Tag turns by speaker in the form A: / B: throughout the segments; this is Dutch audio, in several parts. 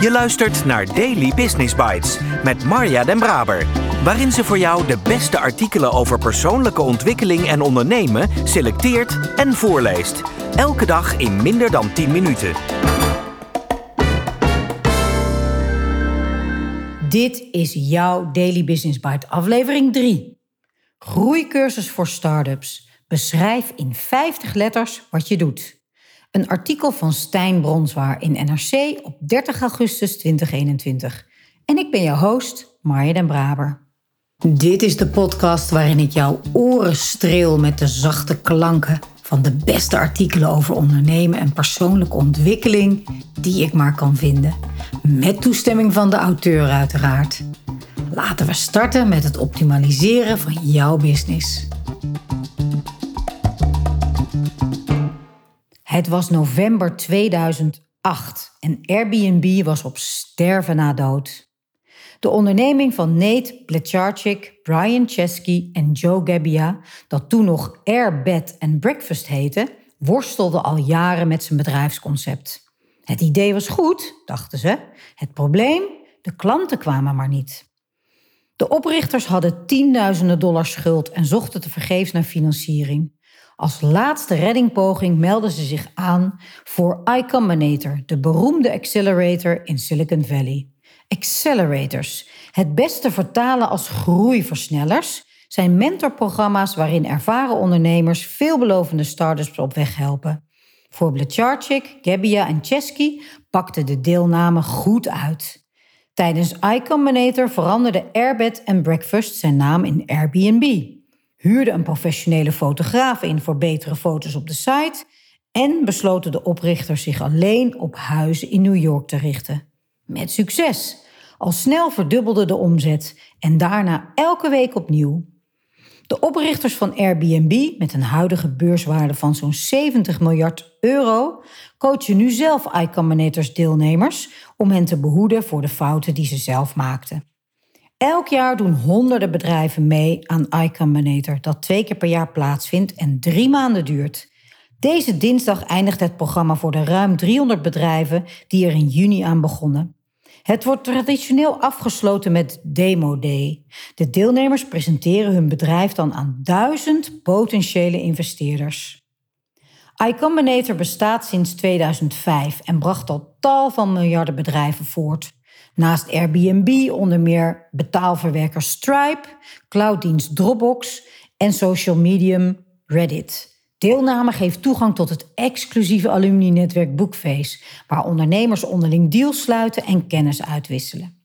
A: Je luistert naar Daily Business Bites met Marja Den Braber, waarin ze voor jou de beste artikelen over persoonlijke ontwikkeling en ondernemen selecteert en voorleest. Elke dag in minder dan 10 minuten.
B: Dit is jouw Daily Business Bite, aflevering 3. Groeicursus voor startups. Beschrijf in 50 letters wat je doet. Een artikel van Stijn Bronswaar in NRC op 30 augustus 2021. En ik ben jouw host, Marja den Braber. Dit is de podcast waarin ik jouw oren streel met de zachte klanken van de beste artikelen over ondernemen en persoonlijke ontwikkeling die ik maar kan vinden. Met toestemming van de auteur uiteraard. Laten we starten met het optimaliseren van jouw business. Het was november 2008 en Airbnb was op sterven na dood. De onderneming van Nate Blecharczyk, Brian Chesky en Joe Gebbia, dat toen nog Air Bed and Breakfast heette, worstelde al jaren met zijn bedrijfsconcept. Het idee was goed, dachten ze. Het probleem? De klanten kwamen maar niet. De oprichters hadden tienduizenden dollars schuld en zochten tevergeefs naar financiering. Als laatste reddingpoging melden ze zich aan voor I Combinator, de beroemde accelerator in Silicon Valley. Accelerators, het beste vertalen als groeiversnellers, zijn mentorprogramma's waarin ervaren ondernemers veelbelovende startups op weg helpen. Voor Blecharczyk, Gebbia en Chesky pakte de deelname goed uit. Tijdens I Combinator veranderde Airbed and Breakfast zijn naam in Airbnb huurde een professionele fotograaf in voor betere foto's op de site en besloten de oprichters zich alleen op huizen in New York te richten. Met succes. Al snel verdubbelde de omzet en daarna elke week opnieuw. De oprichters van Airbnb, met een huidige beurswaarde van zo'n 70 miljard euro, coachen nu zelf iCombinators deelnemers om hen te behoeden voor de fouten die ze zelf maakten. Elk jaar doen honderden bedrijven mee aan iCombinator, dat twee keer per jaar plaatsvindt en drie maanden duurt. Deze dinsdag eindigt het programma voor de ruim 300 bedrijven die er in juni aan begonnen. Het wordt traditioneel afgesloten met Demo Day. De deelnemers presenteren hun bedrijf dan aan duizend potentiële investeerders. iCombinator bestaat sinds 2005 en bracht al tal van miljarden bedrijven voort. Naast Airbnb onder meer betaalverwerker Stripe, clouddienst Dropbox en social medium Reddit. Deelname geeft toegang tot het exclusieve alumni-netwerk Bookface, waar ondernemers onderling deals sluiten en kennis uitwisselen.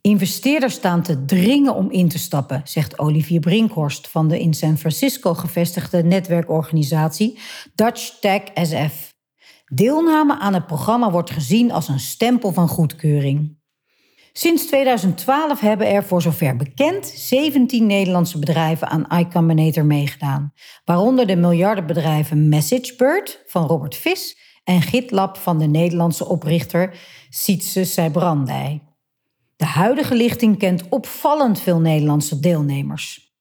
B: Investeerders staan te dringen om in te stappen, zegt Olivier Brinkhorst van de in San Francisco gevestigde netwerkorganisatie Dutch Tech SF. Deelname aan het programma wordt gezien als een stempel van goedkeuring. Sinds 2012 hebben er voor zover bekend 17 Nederlandse bedrijven aan iCombinator meegedaan, waaronder de miljardenbedrijven MessageBird van Robert Vis en GitLab van de Nederlandse oprichter Sietse Seibrandij. De huidige lichting kent opvallend veel Nederlandse deelnemers.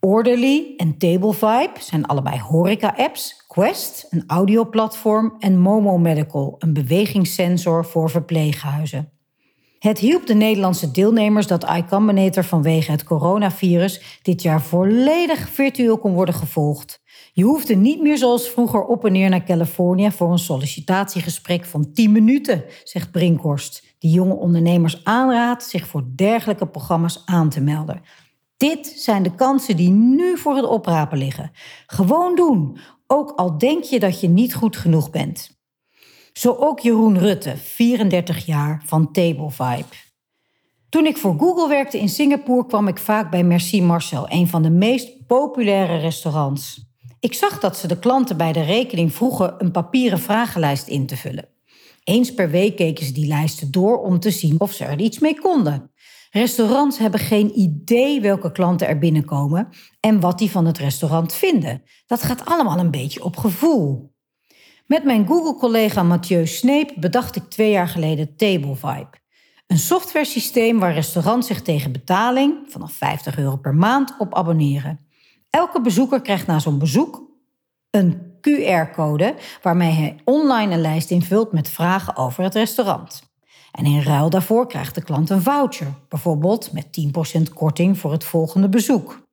B: Orderly en TableVibe zijn allebei horeca-apps, Quest, een audioplatform en Momo Medical, een bewegingssensor voor verpleeghuizen. Het hielp de Nederlandse deelnemers dat iCombinator vanwege het coronavirus dit jaar volledig virtueel kon worden gevolgd. Je hoefde niet meer zoals vroeger op en neer naar Californië voor een sollicitatiegesprek van 10 minuten, zegt Brinkhorst, die jonge ondernemers aanraadt zich voor dergelijke programma's aan te melden. Dit zijn de kansen die nu voor het oprapen liggen. Gewoon doen, ook al denk je dat je niet goed genoeg bent. Zo ook Jeroen Rutte, 34 jaar, van Table Vibe. Toen ik voor Google werkte in Singapore kwam ik vaak bij Merci Marcel, een van de meest populaire restaurants. Ik zag dat ze de klanten bij de rekening vroegen een papieren vragenlijst in te vullen. Eens per week keken ze die lijsten door om te zien of ze er iets mee konden. Restaurants hebben geen idee welke klanten er binnenkomen en wat die van het restaurant vinden. Dat gaat allemaal een beetje op gevoel. Met mijn Google-collega Mathieu Sneep bedacht ik twee jaar geleden TableVibe. Een softwaresysteem waar restaurants zich tegen betaling, vanaf 50 euro per maand, op abonneren. Elke bezoeker krijgt na zo'n bezoek een QR-code waarmee hij online een lijst invult met vragen over het restaurant. En in ruil daarvoor krijgt de klant een voucher, bijvoorbeeld met 10% korting voor het volgende bezoek.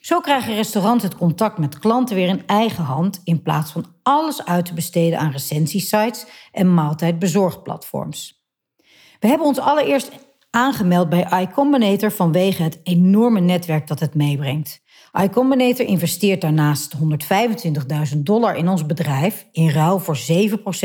B: Zo krijgen restaurants het contact met klanten weer in eigen hand in plaats van alles uit te besteden aan recensiesites en maaltijdbezorgplatforms. We hebben ons allereerst aangemeld bij iCombinator vanwege het enorme netwerk dat het meebrengt. iCombinator investeert daarnaast 125.000 dollar in ons bedrijf in ruil voor 7%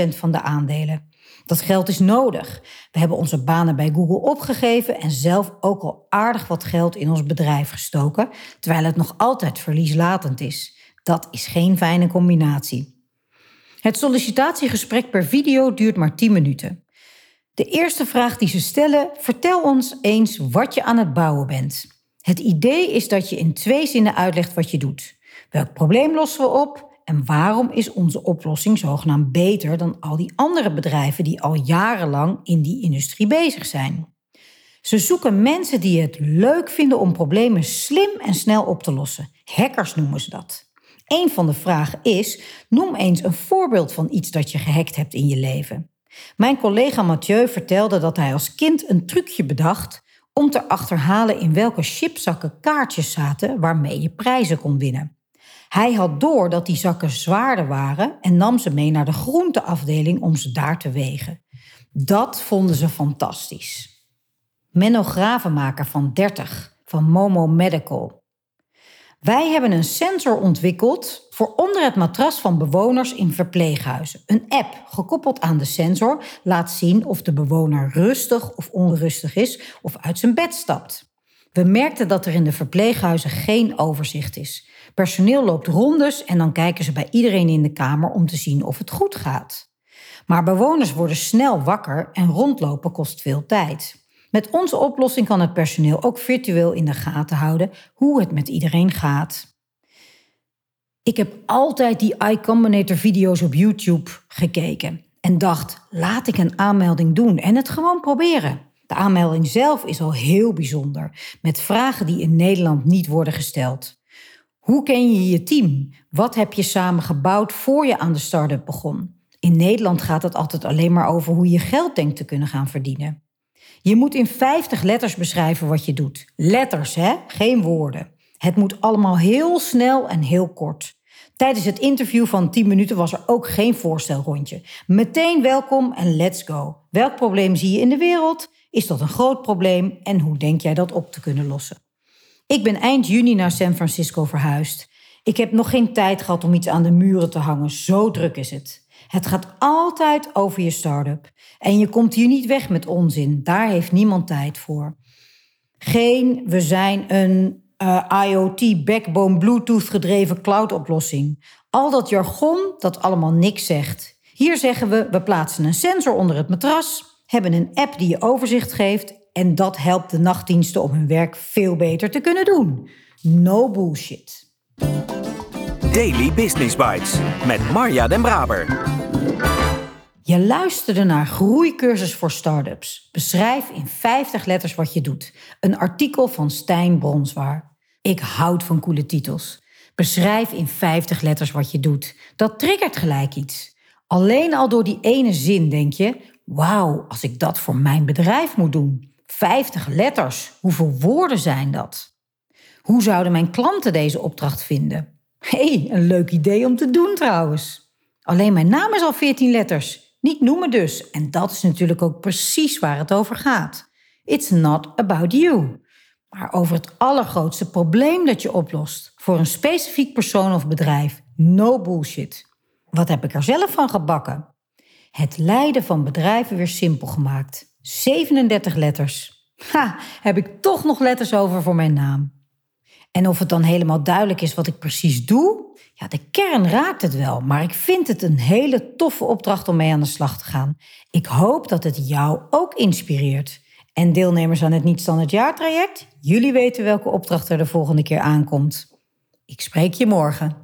B: van de aandelen. Dat geld is nodig. We hebben onze banen bij Google opgegeven en zelf ook al aardig wat geld in ons bedrijf gestoken, terwijl het nog altijd verlieslatend is. Dat is geen fijne combinatie. Het sollicitatiegesprek per video duurt maar 10 minuten. De eerste vraag die ze stellen: vertel ons eens wat je aan het bouwen bent. Het idee is dat je in twee zinnen uitlegt wat je doet. Welk probleem lossen we op en waarom is onze oplossing zogenaamd beter dan al die andere bedrijven die al jarenlang in die industrie bezig zijn? Ze zoeken mensen die het leuk vinden om problemen slim en snel op te lossen. Hackers noemen ze dat. Een van de vragen is: noem eens een voorbeeld van iets dat je gehackt hebt in je leven. Mijn collega Mathieu vertelde dat hij als kind een trucje bedacht om te achterhalen in welke chipzakken kaartjes zaten waarmee je prijzen kon winnen. Hij had door dat die zakken zwaarder waren en nam ze mee naar de groenteafdeling om ze daar te wegen. Dat vonden ze fantastisch. Menno Gravenmaker van 30 van Momo Medical. Wij hebben een sensor ontwikkeld voor onder het matras van bewoners in verpleeghuizen. Een app gekoppeld aan de sensor laat zien of de bewoner rustig of onrustig is of uit zijn bed stapt. We merkten dat er in de verpleeghuizen geen overzicht is. Personeel loopt rondes en dan kijken ze bij iedereen in de kamer om te zien of het goed gaat. Maar bewoners worden snel wakker en rondlopen kost veel tijd. Met onze oplossing kan het personeel ook virtueel in de gaten houden hoe het met iedereen gaat. Ik heb altijd die iCombinator video's op YouTube gekeken en dacht: laat ik een aanmelding doen en het gewoon proberen. De aanmelding zelf is al heel bijzonder, met vragen die in Nederland niet worden gesteld. Hoe ken je je team? Wat heb je samen gebouwd voor je aan de start-up begon? In Nederland gaat het altijd alleen maar over hoe je geld denkt te kunnen gaan verdienen. Je moet in 50 letters beschrijven wat je doet. Letters, hè? Geen woorden. Het moet allemaal heel snel en heel kort. Tijdens het interview van 10 minuten was er ook geen voorstelrondje. Meteen welkom en let's go. Welk probleem zie je in de wereld? Is dat een groot probleem en hoe denk jij dat op te kunnen lossen? Ik ben eind juni naar San Francisco verhuisd. Ik heb nog geen tijd gehad om iets aan de muren te hangen, zo druk is het. Het gaat altijd over je start-up. En je komt hier niet weg met onzin, daar heeft niemand tijd voor. Geen, we zijn een uh, IoT, backbone, Bluetooth gedreven cloud-oplossing. Al dat jargon dat allemaal niks zegt. Hier zeggen we, we plaatsen een sensor onder het matras, hebben een app die je overzicht geeft en dat helpt de nachtdiensten om hun werk veel beter te kunnen doen. No bullshit.
A: Daily Business Bites met Marja Den Braber.
B: Je luisterde naar Groeicursus voor Startups. Beschrijf in 50 letters wat je doet. Een artikel van Stijn Bronswaar. Ik houd van coole titels. Beschrijf in 50 letters wat je doet. Dat triggert gelijk iets. Alleen al door die ene zin denk je: wauw, als ik dat voor mijn bedrijf moet doen. 50 letters, hoeveel woorden zijn dat? Hoe zouden mijn klanten deze opdracht vinden? Hey, een leuk idee om te doen trouwens. Alleen mijn naam is al 14 letters. Niet noemen dus. En dat is natuurlijk ook precies waar het over gaat. It's not about you. Maar over het allergrootste probleem dat je oplost. Voor een specifiek persoon of bedrijf. No bullshit. Wat heb ik er zelf van gebakken? Het leiden van bedrijven weer simpel gemaakt. 37 letters. Ha, heb ik toch nog letters over voor mijn naam. En of het dan helemaal duidelijk is wat ik precies doe, ja, de kern raakt het wel, maar ik vind het een hele toffe opdracht om mee aan de slag te gaan. Ik hoop dat het jou ook inspireert. En deelnemers aan het Niet Standaard Jaartraject, jullie weten welke opdracht er de volgende keer aankomt. Ik spreek je morgen.